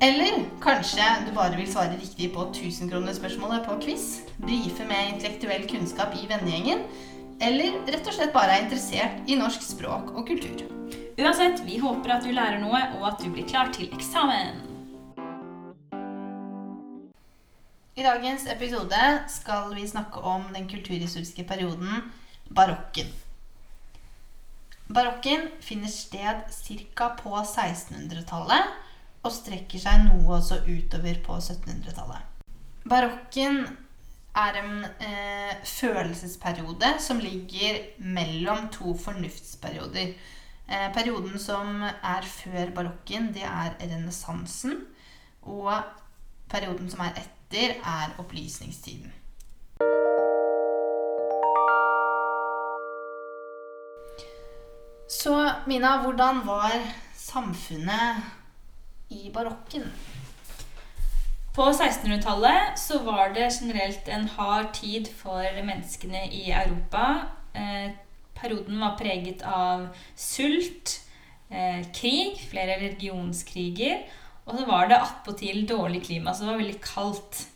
Eller kanskje du bare vil svare riktig på 1000-kronerspørsmålet på quiz, brife med intellektuell kunnskap i vennegjengen, eller rett og slett bare er interessert i norsk språk og kultur. Uansett, vi håper at du lærer noe, og at du blir klar til eksamen. I dagens episode skal vi snakke om den kulturhistoriske perioden barokken. Barokken finner sted ca. på 1600-tallet og strekker seg noe også utover på 1700-tallet. Barokken er en eh, følelsesperiode som ligger mellom to fornuftsperioder. Eh, perioden som er før barokken, det er renessansen. Og perioden som er etter, er opplysningstiden. Så Mina, hvordan var samfunnet i barokken. På 1600-tallet så var det generelt en hard tid for menneskene i Europa. Eh, perioden var preget av sult, eh, krig, flere religionskriger, og så var det attpåtil dårlig klima, så det var veldig kaldt.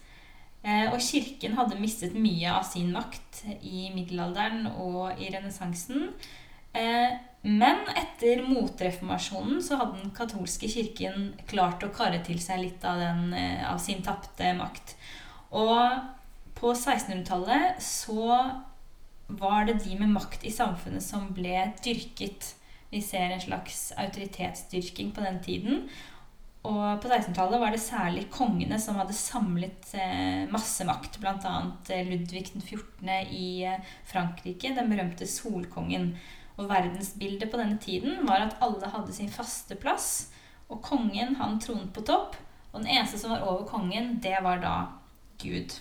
Eh, og kirken hadde mistet mye av sin makt i middelalderen og i renessansen. Eh, men etter motreformasjonen så hadde den katolske kirken klart å karre til seg litt av, den, eh, av sin tapte makt. Og på 1600-tallet så var det de med makt i samfunnet som ble dyrket. Vi ser en slags autoritetsdyrking på den tiden. Og på 1600-tallet var det særlig kongene som hadde samlet eh, masse makt. Bl.a. Ludvig 14. i Frankrike, den berømte solkongen. Og verdensbildet på denne tiden var at alle hadde sin faste plass. Og kongen han tronet på topp. Og den eneste som var over kongen, det var da Gud.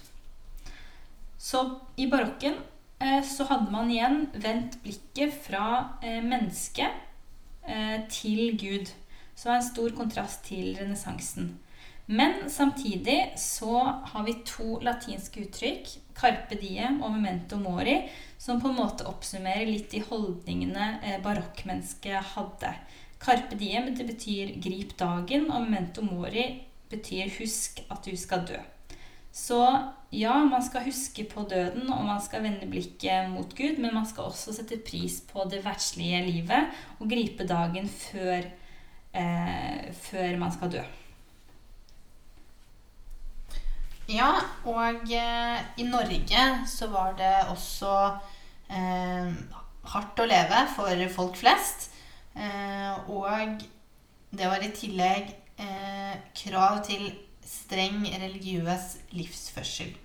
Så i barokken eh, så hadde man igjen vendt blikket fra eh, mennesket eh, til Gud. Så det var en stor kontrast til renessansen. Men samtidig så har vi to latinske uttrykk, carpe diem og memento mori, som på en måte oppsummerer litt de holdningene eh, barokkmennesket hadde. Carpe diem det betyr 'grip dagen', og memento mori betyr 'husk at du skal dø'. Så ja, man skal huske på døden, og man skal vende blikket mot Gud, men man skal også sette pris på det verdslige livet og gripe dagen før, eh, før man skal dø. Ja, og eh, i Norge så var det også eh, hardt å leve for folk flest. Eh, og det var i tillegg eh, krav til streng religiøs livsførsel.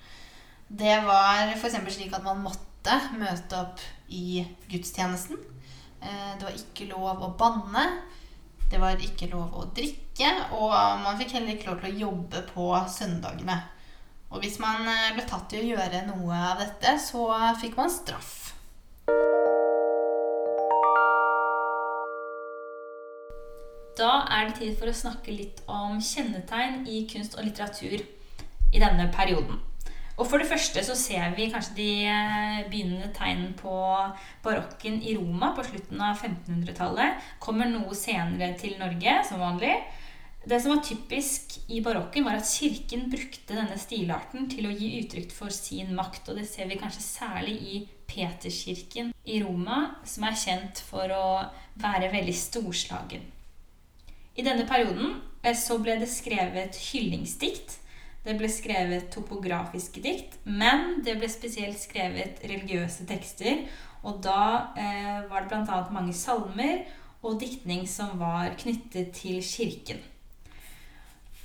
Det var f.eks. slik at man måtte møte opp i gudstjenesten. Eh, det var ikke lov å banne. Det var ikke lov å drikke, og man fikk heller ikke lov til å jobbe på søndagene. Og hvis man eh, ble tatt i å gjøre noe av dette, så fikk man straff. Da er det tid for å snakke litt om kjennetegn i kunst og litteratur i denne perioden. Og For det første så ser vi kanskje de eh, begynnende tegnene på barokken i Roma på slutten av 1500-tallet. Kommer noe senere til Norge, som vanlig. Det som var typisk i barokken, var at kirken brukte denne stilarten til å gi uttrykk for sin makt. Og det ser vi kanskje særlig i Peterskirken i Roma, som er kjent for å være veldig storslagen. I denne perioden eh, så ble det skrevet hyllingsdikt. Det ble skrevet topografiske dikt, men det ble spesielt skrevet religiøse tekster. Og da eh, var det bl.a. mange salmer og diktning som var knyttet til kirken.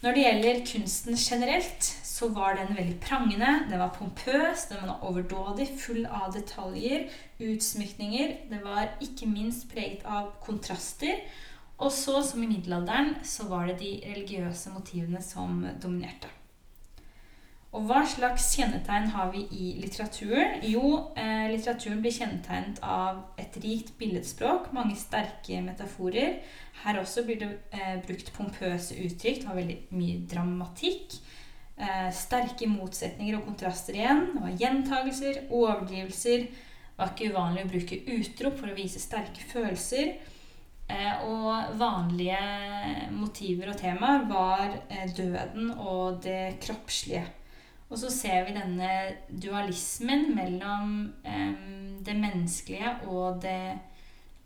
Når det gjelder kunsten generelt, så var den veldig prangende. Den var pompøs, den var overdådig, full av detaljer, utsmykninger. Det var ikke minst preget av kontraster. Og så, som i middelalderen, så var det de religiøse motivene som dominerte. Og hva slags kjennetegn har vi i litteraturen? Jo, eh, litteraturen blir kjennetegnet av et rikt billedspråk, mange sterke metaforer. Her også blir det eh, brukt pompøse uttrykk. Det var veldig mye dramatikk. Eh, sterke motsetninger og kontraster igjen. Det var gjentagelser, overdrivelser. Det var ikke uvanlig å bruke utrop for å vise sterke følelser. Eh, og vanlige motiver og temaer var eh, døden og det kroppslige. Og så ser vi denne dualismen mellom eh, det menneskelige og det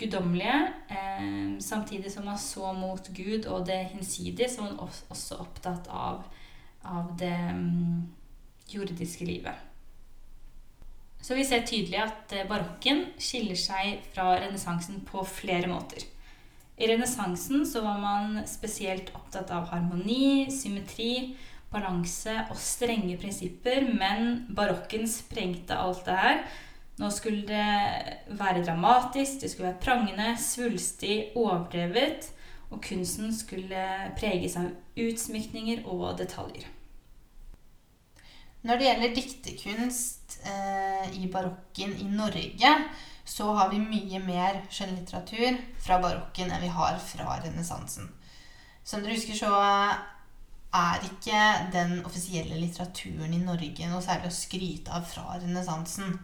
guddommelige. Eh, samtidig som han så mot Gud og det hinsidige, så han også også opptatt av, av det um, jordiske livet. Så vi ser tydelig at eh, barokken skiller seg fra renessansen på flere måter. I renessansen var man spesielt opptatt av harmoni, symmetri balanse og strenge prinsipper, men barokken sprengte alt det her. Nå skulle det være dramatisk, det skulle være prangende, svulstig, overdrevet. Og kunsten skulle preges av utsmykninger og detaljer. Når det gjelder diktekunst eh, i barokken i Norge, så har vi mye mer skjønnlitteratur fra barokken enn vi har fra renessansen. Som dere husker, så er ikke den offisielle litteraturen i Norge noe særlig å skryte av fra renessansen.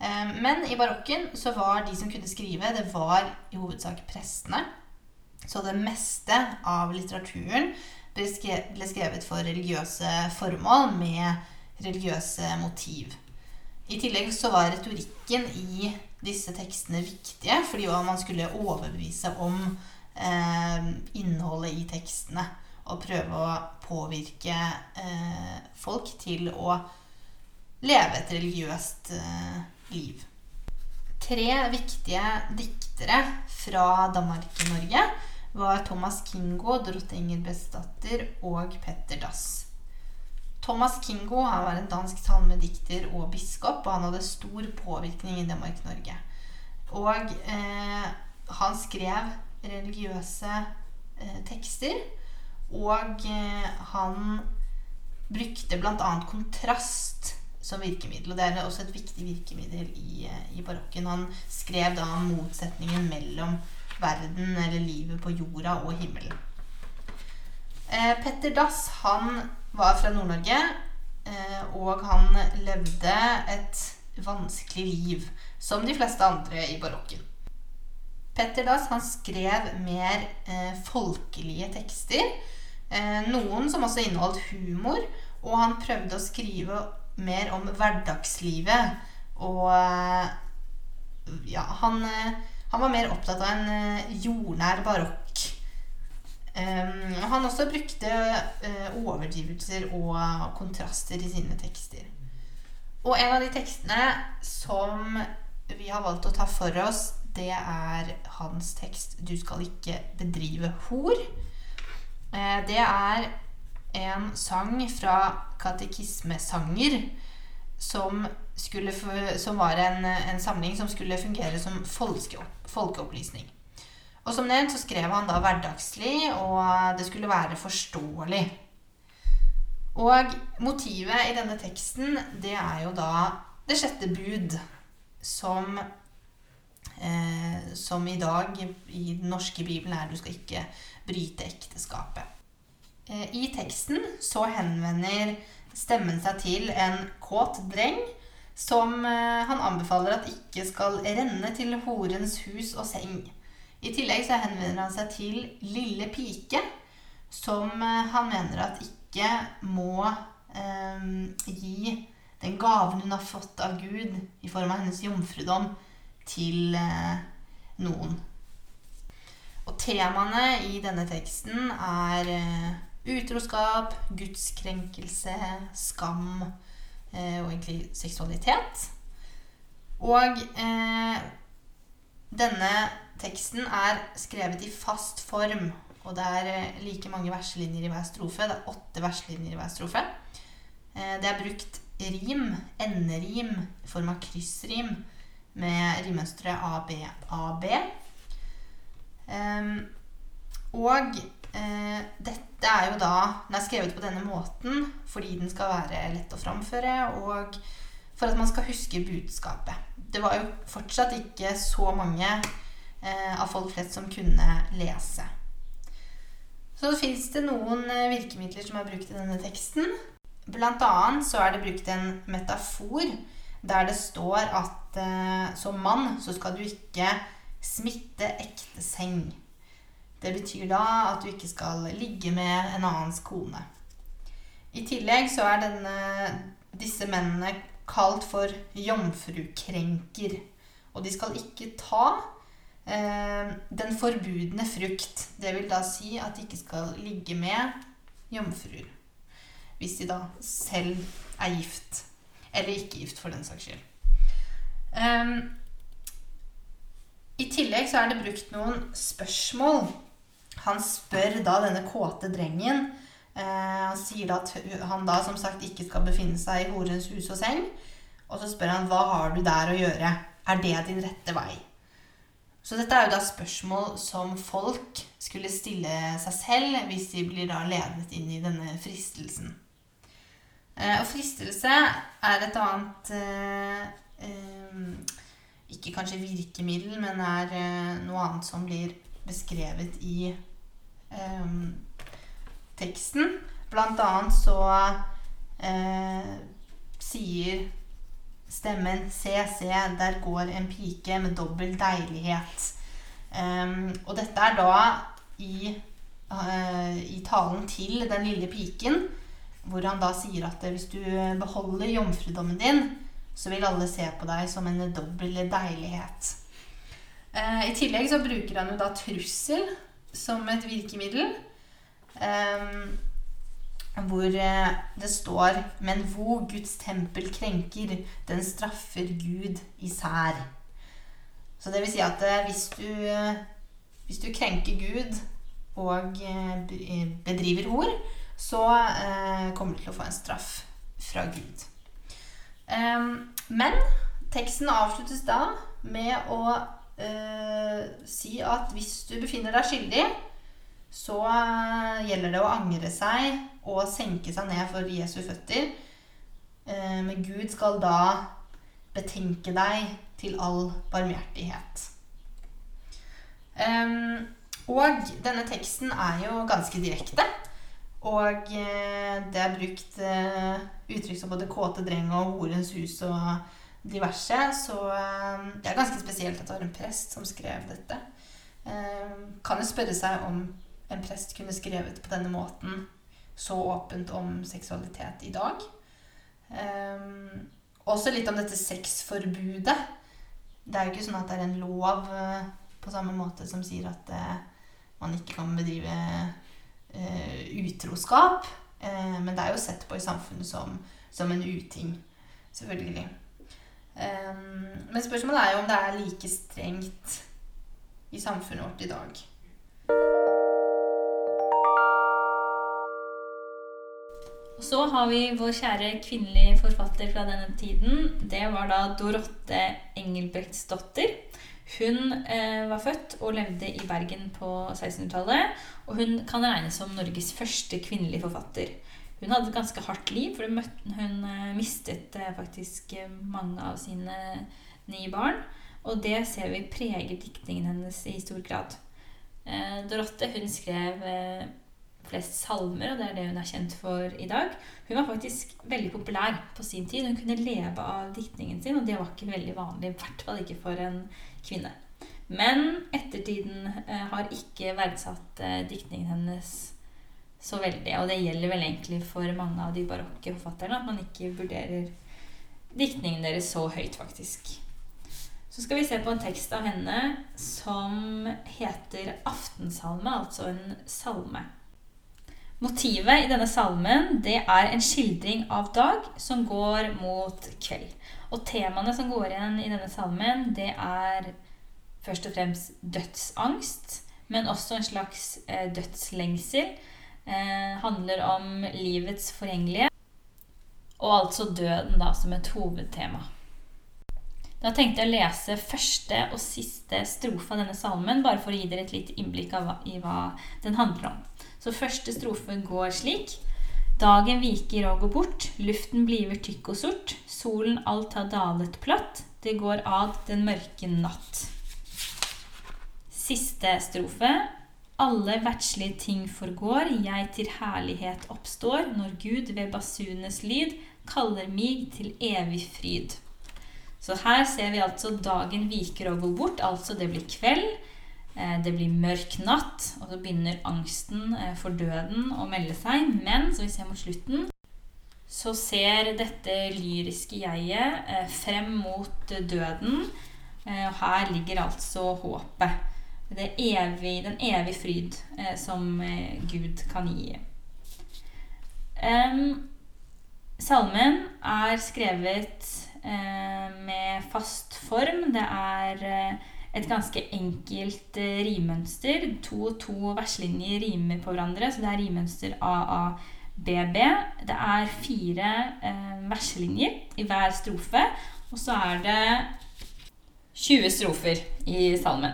Eh, men i barokken så var de som kunne skrive, det var i hovedsak prestene. Så det meste av litteraturen ble skrevet for religiøse formål med religiøse motiv. I tillegg så var retorikken i disse tekstene viktige fordi man skulle overbevise om eh, innholdet i tekstene og prøve å påvirke eh, folk til å leve et religiøst eh, liv. Tre viktige diktere fra Danmark-Norge var Thomas Kingo, Dorothe Ingerbrettsdatter og Petter Dass. Thomas Kingo var en dansk salmedikter og biskop, og han hadde stor påvirkning i Danmark-Norge. Og eh, han skrev religiøse eh, tekster og eh, han brukte bl.a. kontrast som virkemiddel. Og det er også et viktig virkemiddel i, eh, i barokken. Han skrev da om motsetningen mellom verden, eller livet på jorda, og himmelen. Eh, Petter Dass han var fra Nord-Norge, eh, og han levde et vanskelig liv, som de fleste andre i barokken. Petter Dass han skrev mer eh, folkelige tekster noen som også inneholdt humor. Og han prøvde å skrive mer om hverdagslivet. Og eh, ja, han, eh, han var mer opptatt av en jordnær barokk. han også brukte overdrivelser og kontraster i sine tekster. Og en av de tekstene som vi har valgt å ta for oss, det er hans tekst 'Du skal ikke bedrive hor'. Eh, det er en sang fra Katekismesanger som, som var en, en, samling som skulle fungere som folkeopplysning. Og som nevnt så skrev han da hverdagslig, og det skulle være forståelig. Og motivet i denne teksten, det er jo da det sjette bud, som eh, som i dag i den norske bibelen er 'du skal ikke bryte ekteskapet'. Eh, I teksten så henvender stemmen seg til en kåt dreng som eh, han anbefaler at ikke skal renne til horens hus og seng. I tillegg så henvender han seg til lille pike, som eh, han mener at ikke må eh, gi den gaven hun har fått av Gud i form av hennes jomfrudom, til eh, noen. Og temaene i denne teksten er eh, utroskap, gudskrenkelse, skam eh, og egentlig seksualitet. Og eh, denne teksten er skrevet i fast form. Og det er like mange verselinjer i hver strofe. Det er åtte verselinjer i hver strofe. Det er brukt rim, enderim, i form av kryssrim, med rimmønsteret AB, AB. Um, og uh, dette er jo da Den er skrevet på denne måten fordi den skal være lett å framføre, og for at man skal huske budskapet. Det var jo fortsatt ikke så mange uh, av folk flest som kunne lese. Så fins det noen eh, virkemidler som er brukt i denne teksten. Blant annet så er det brukt en metafor der det står at eh, som mann så skal du ikke smitte ekte seng. Det betyr da at du ikke skal ligge med en annens kone. I tillegg så er denne, disse mennene kalt for jomfrukrenker. Og de skal ikke ta eh, den forbudne frukt. Det vil da si at de ikke skal ligge med jomfruer. Hvis de da selv er gift. Eller ikke gift, for den saks skyld. Um, I tillegg så er det brukt noen spørsmål. Han spør da denne kåte drengen uh, Han sier da at han da som sagt ikke skal befinne seg i horens hus og seng. Og så spør han hva har du der å gjøre. Er det din rette vei? Så dette er jo da spørsmål som folk skulle stille seg selv hvis de blir da ledet inn i denne fristelsen. Eh, og fristelse er et annet eh, eh, Ikke kanskje virkemiddel, men er noe annet som blir beskrevet i teksten. Blant annet så sier stemmen Se, se, der går en pike med dobbel deilighet. Um, og dette er da i, uh, i talen til den lille piken hvor han da sier at hvis du beholder jomfrudommen din, så vil alle se på deg som en dobbel deilighet. Eh, I tillegg så bruker han jo da trussel som et virkemiddel. Eh, hvor eh, det står Men hvor Guds tempel krenker, den straffer Gud især. Så det vil si at eh, hvis du, hvis du krenker Gud og eh, bedriver hor, så eh, kommer du til å få en straff fra Gud. Um, men teksten avsluttes da med å eh, si at hvis du befinner deg skyldig, så eh, gjelder det å angre seg og senke seg ned for Jesu føtter. Eh, men Gud skal da betenke deg til all barmhjertighet. Um, og denne teksten er jo ganske direkte. Og eh, det er brukt eh, uttrykk som både 'kåte dreng' og 'horens hus' og diverse. Så eh, det er ganske spesielt at det var en prest som skrev dette. Kan jo spørre seg om en prest kunne skrevet på denne måten så åpent om seksualitet i dag. Også litt om dette sexforbudet. Det er jo ikke sånn at det er en lov på samme måte som sier at man ikke kan bedrive utroskap. Eh, men det er jo sett på i samfunnet som, som en uting. Selvfølgelig. Eh, men spørsmålet er jo om det er like strengt i samfunnet vårt i dag. Og så har vi vår kjære kvinnelige forfatter fra denne tiden. Det var da Dorotte Engelbrektsdotter. Hun eh, var født og levde i Bergen på 1600-tallet. Og hun kan regnes som Norges første kvinnelige forfatter. Hun hadde et ganske hardt liv, for hun eh, mistet eh, faktisk eh, mange av sine ni barn. Og det ser vi preger diktningen hennes i stor grad. Eh, Dorotte hun skrev eh, flest salmer, og det er det hun er kjent for i dag. Hun var faktisk veldig populær på sin tid. Hun kunne leve av diktningen sin, og det var ikke veldig vanlig. I hvert fall ikke for en kvinne. Men ettertiden eh, har ikke verdsatt eh, diktningen hennes så veldig. Og det gjelder vel egentlig for mange av de barokke forfatterne at man ikke vurderer diktningen deres så høyt, faktisk. Så skal vi se på en tekst av henne som heter 'Aftensalme', altså en salme. Motivet i denne salmen det er en skildring av dag som går mot kveld. Og temaene som går igjen i denne salmen, det er først og fremst dødsangst, men også en slags eh, dødslengsel. Eh, handler om livets forgjengelige, og altså døden da som et hovedtema. Da tenkte jeg å lese første og siste strofe av denne salmen, bare for å gi dere et lite innblikk hva, i hva den handler om. Så første strofe går slik. Dagen viker og går bort, luften bliver tykk og sort, solen alt har dalet platt, det går ad den mørke natt. Siste strofe. Alle verdslige ting forgår, jeg til herlighet oppstår, når Gud ved basunenes lyd kaller mig til evig fryd. Så her ser vi altså dagen viker og går bort, altså det blir kveld. Eh, det blir mørk natt, og så begynner angsten eh, for døden å melde seg. Men så vi ser mot slutten, så ser dette lyriske jeget eh, frem mot døden. Og her ligger altså håpet. Evig, den evige fryd som Gud kan gi. salmen er skrevet med fast form. Det er et ganske enkelt rimønster. To og to verslinjer rimer på hverandre, så det er rimmønster AABB. Det er fire eh, verselinjer i hver strofe, og så er det 20 strofer i salmen.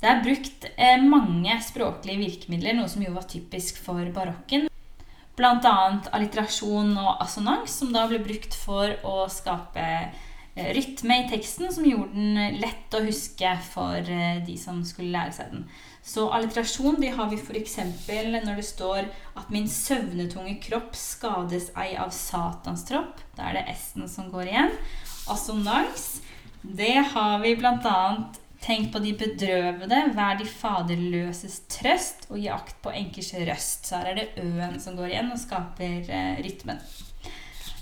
Det er brukt eh, mange språklige virkemidler, noe som jo var typisk for barokken. Bl.a. alliterasjon og assonans, som da ble brukt for å skape Eh, rytme i teksten som gjorde den lett å huske for eh, de som skulle lære seg den. Så alliterasjon det har vi f.eks. når det står at 'min søvnetunge kropp skades ei av Satans tropp'. Da er det S-en som går igjen. Assonans, det har vi bl.a. Tenk på de bedrøvede, vær de faderløses trøst, og gi akt på enkers røst. Så her er det ø-en som går igjen og skaper eh, rytmen.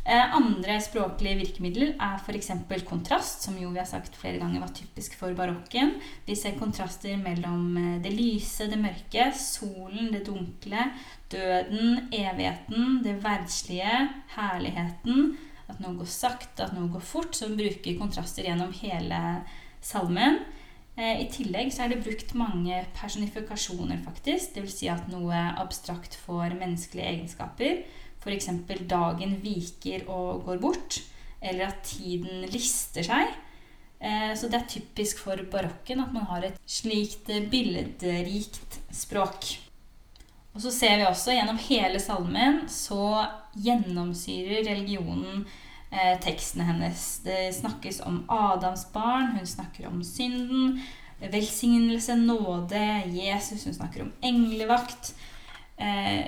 Eh, andre språklige virkemidler er f.eks. kontrast, som jo vi har sagt flere ganger var typisk for barokken. Vi ser kontraster mellom eh, det lyse, det mørke, solen, det dunkle, døden, evigheten, det verdslige, herligheten. At noe går sakte, at noe går fort. Så vi bruker kontraster gjennom hele salmen. Eh, I tillegg så er det brukt mange personifikasjoner, faktisk. Dvs. Si at noe abstrakt får menneskelige egenskaper. F.eks. dagen viker og går bort, eller at tiden lister seg. Eh, så det er typisk for barokken at man har et slikt billedrikt språk. Og så ser vi også gjennom hele salmen så gjennomsyrer religionen eh, tekstene hennes. Det snakkes om Adams barn, hun snakker om synden, velsignelse, nåde, Jesus, hun snakker om englevakt. Eh,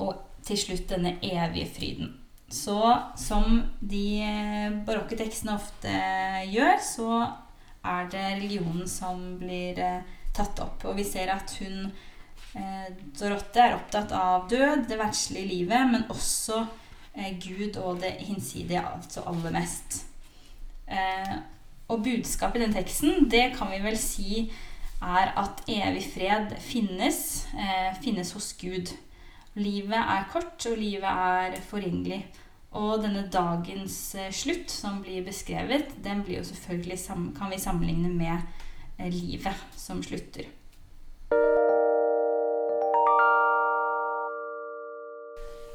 og til slutt denne evige fryden. Så som de barokke tekstene ofte gjør, så er det religionen som blir eh, tatt opp. Og vi ser at hun, eh, Dorotte, er opptatt av død, det verdslige livet, men også eh, Gud og det hinsidige, altså aller mest. Og budskapet i den teksten, det kan vi vel si er at evig fred finnes, finnes hos Gud. Livet er kort, og livet er forgjengelig. Og denne dagens eh, slutt, som blir beskrevet, den blir jo selvfølgelig kan vi sammenligne med eh, livet som slutter.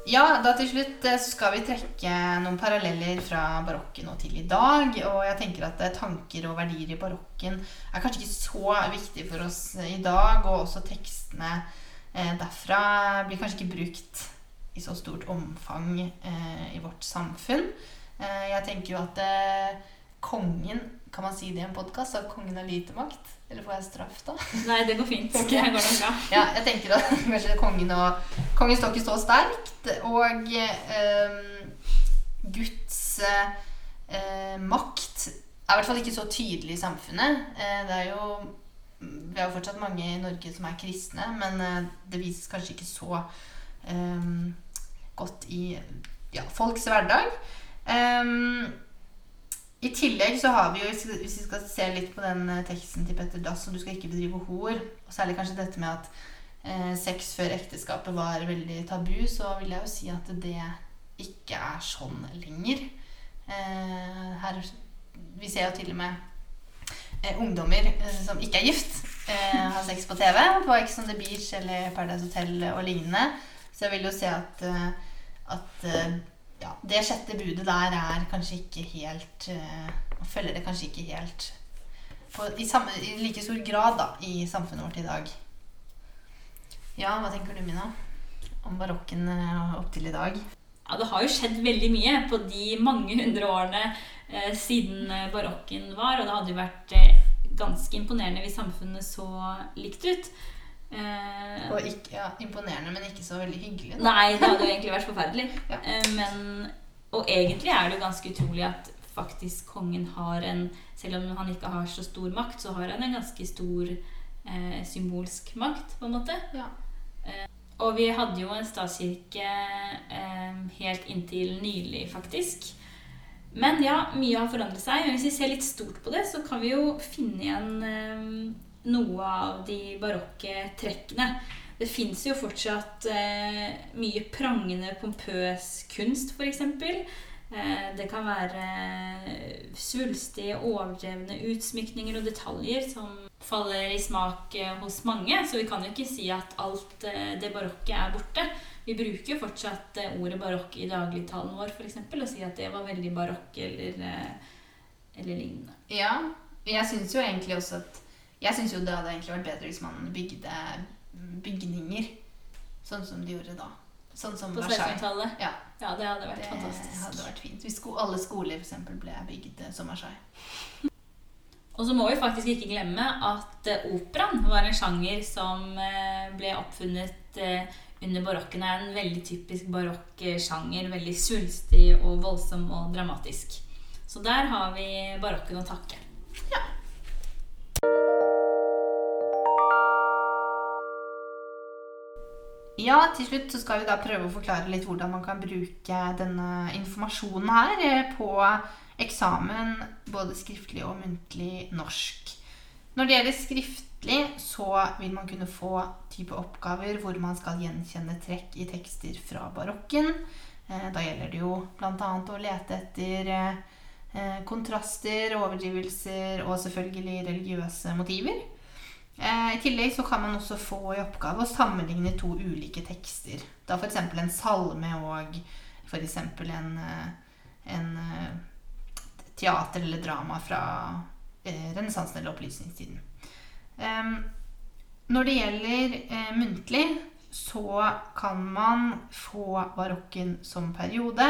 Ja, da til slutt eh, skal vi trekke noen paralleller fra barokken og til i dag. Og jeg tenker at tanker og verdier i barokken er kanskje ikke så viktig for oss i dag. Og også tekstene derfra blir kanskje ikke brukt i så stort omfang eh, i vårt samfunn. Eh, jeg tenker jo at kongen Kan man si det i en podkast? At kongen har lite makt? Eller får jeg straff da? Nei, det går fint. Okay. Det går bra. ja, jeg tenker at kanskje kongen og Kongen står ikke så sterkt. Og eh, Guds eh, makt er i hvert fall ikke så tydelig i samfunnet. Eh, det er jo vi har jo fortsatt mange i Norge som er kristne, men eh, det vises kanskje ikke så um, godt i ja, folks hverdag. Um, I tillegg så har vi jo, hvis vi skal se litt på den teksten til Petter Dass, som du skal ikke bedrive hor, og særlig kanskje dette med at uh, sex før ekteskapet var veldig tabu, så vil jeg jo si at det ikke er sånn lenger. Uh, her, vi ser jo til og med eh, ungdommer eh, som ikke er gift, eh, har sex på TV. På Ex on the Beach eller Paradise Hotel og lignende. Så jeg vil jo si at, eh, at eh, ja, det sjette budet der er kanskje ikke helt Man følger det kanskje ikke helt på, i, samme, i like stor grad da, i samfunnet vårt i dag. Ja, hva tenker du, Mina? Om barokken opp til i dag? Ja, Det har jo skjedd veldig mye på de mange hundre årene eh, siden eh, barokken var. Og det hadde jo vært eh, ganske imponerende hvis samfunnet så likt ut. Eh, Og ikke, ja, imponerende, men ikke så veldig hyggelig. Da. Nei, det hadde jo egentlig vært forferdelig. Ja. Eh, Men, og egentlig er det jo ganske utrolig at faktisk kongen har en Selv om han ikke har så stor makt, så har han en ganske stor eh, symbolsk makt, på en måte. Ja. Og vi hadde jo en statskirke helt inntil nylig, faktisk. Men ja, mye har forandret seg. Men hvis vi ser litt stort på det, så kan vi jo finne igjen eh, noe av de barokke trekkene. Det fins jo fortsatt eh, mye prangende, pompøs kunst, f.eks. Eh, det kan være svulstige, overdrevne utsmykninger og detaljer som faller i smak hos mange. Så vi kan jo ikke si at alt det barokke er borte. Vi bruker jo fortsatt eh, ordet barokk i dagligtalen vår for eksempel, og sier at det var veldig barokk eller, eh, eller lignende. ja. Jeg syns jo egentlig også at Jeg syns jo det hadde egentlig vært bedre hvis man bygde bygninger sånn som de gjorde da. Sånn som På Versailles. 1600-tallet. Ja. Ja, det hadde vært Det fantastisk. hadde vært fint. Hvis alle skoler eksempel ble bygd eh, som Versailles. Og så må vi faktisk ikke glemme at operaen var en sjanger som ble oppfunnet under barokken. Er en veldig typisk barokk sjanger. Veldig svulstig og voldsom og dramatisk. Så der har vi barokken å takke. Ja, til slutt så skal vi da prøve å forklare litt hvordan man kan bruke denne informasjonen her eh, på eksamen, både skriftlig og muntlig norsk. Når det gjelder skriftlig, så vil man kunne få type oppgaver hvor man skal gjenkjenne trekk i tekster fra barokken. Eh, Da gjelder det jo bl.a. å lete etter eh, kontraster, overdrivelser og selvfølgelig religiøse motiver. Eh, I tillegg så kan man også få i oppgave å sammenligne to ulike tekster. Da f.eks. en salme og f.eks. en, en teater eller drama fra renessansen eller opplysningstiden. Når det gjelder eh, muntlig, så kan man få barokken som periode.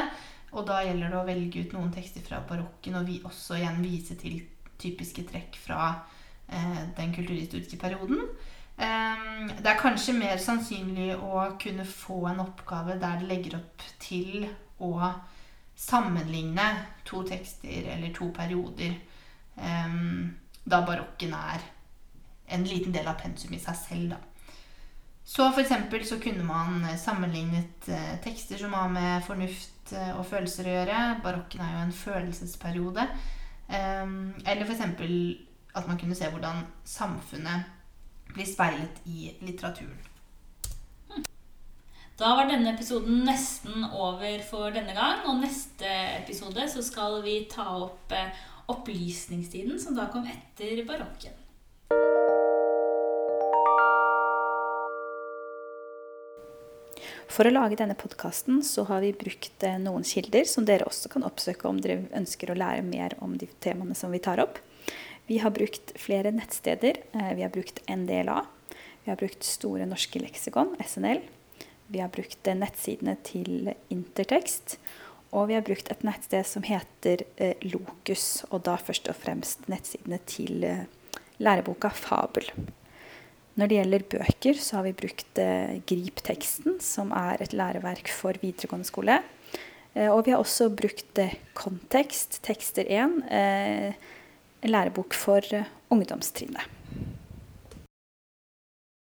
Og da gjelder det å velge ut noen tekster fra barokken og vi også igjen vise til typiske trekk fra eh, den kulturhistoriske perioden. Det er kanskje mer sannsynlig å kunne få en oppgave der det legger opp til å sammenligne to tekster eller to perioder, da barokken er en liten del av pensum i seg selv. Da. Så for eksempel så kunne man eh, sammenlignet eh, tekster som har med fornuft eh, og følelser å gjøre. Barokken er jo en følelsesperiode. Eller for eksempel at man kunne se hvordan samfunnet blir speilet i litteraturen. Da var denne episoden nesten over for denne gang. Og neste episode så skal vi ta opp opplysningstiden, som da kom etter barokken. For å lage denne podkasten så har vi brukt eh, noen kilder som dere også kan oppsøke om dere ønsker å lære mer om de temaene som vi tar opp. Vi har brukt flere nettsteder. Eh, Vi har brukt NDLA. Vi har brukt Store norske leksikon, SNL. Vi har brukt eh, nettsidene til Intertekst. Og vi har brukt et nettsted som heter eh, Lokus, og da først og fremst nettsidene til eh, læreboka Fabel. Når det gjelder bøker, så har vi brukt eh, Grip-teksten, som er et læreverk for videregående skole. Eh, og vi har også brukt eh, Kontekst, tekster 1, eh, lærebok for ungdomstrinnet.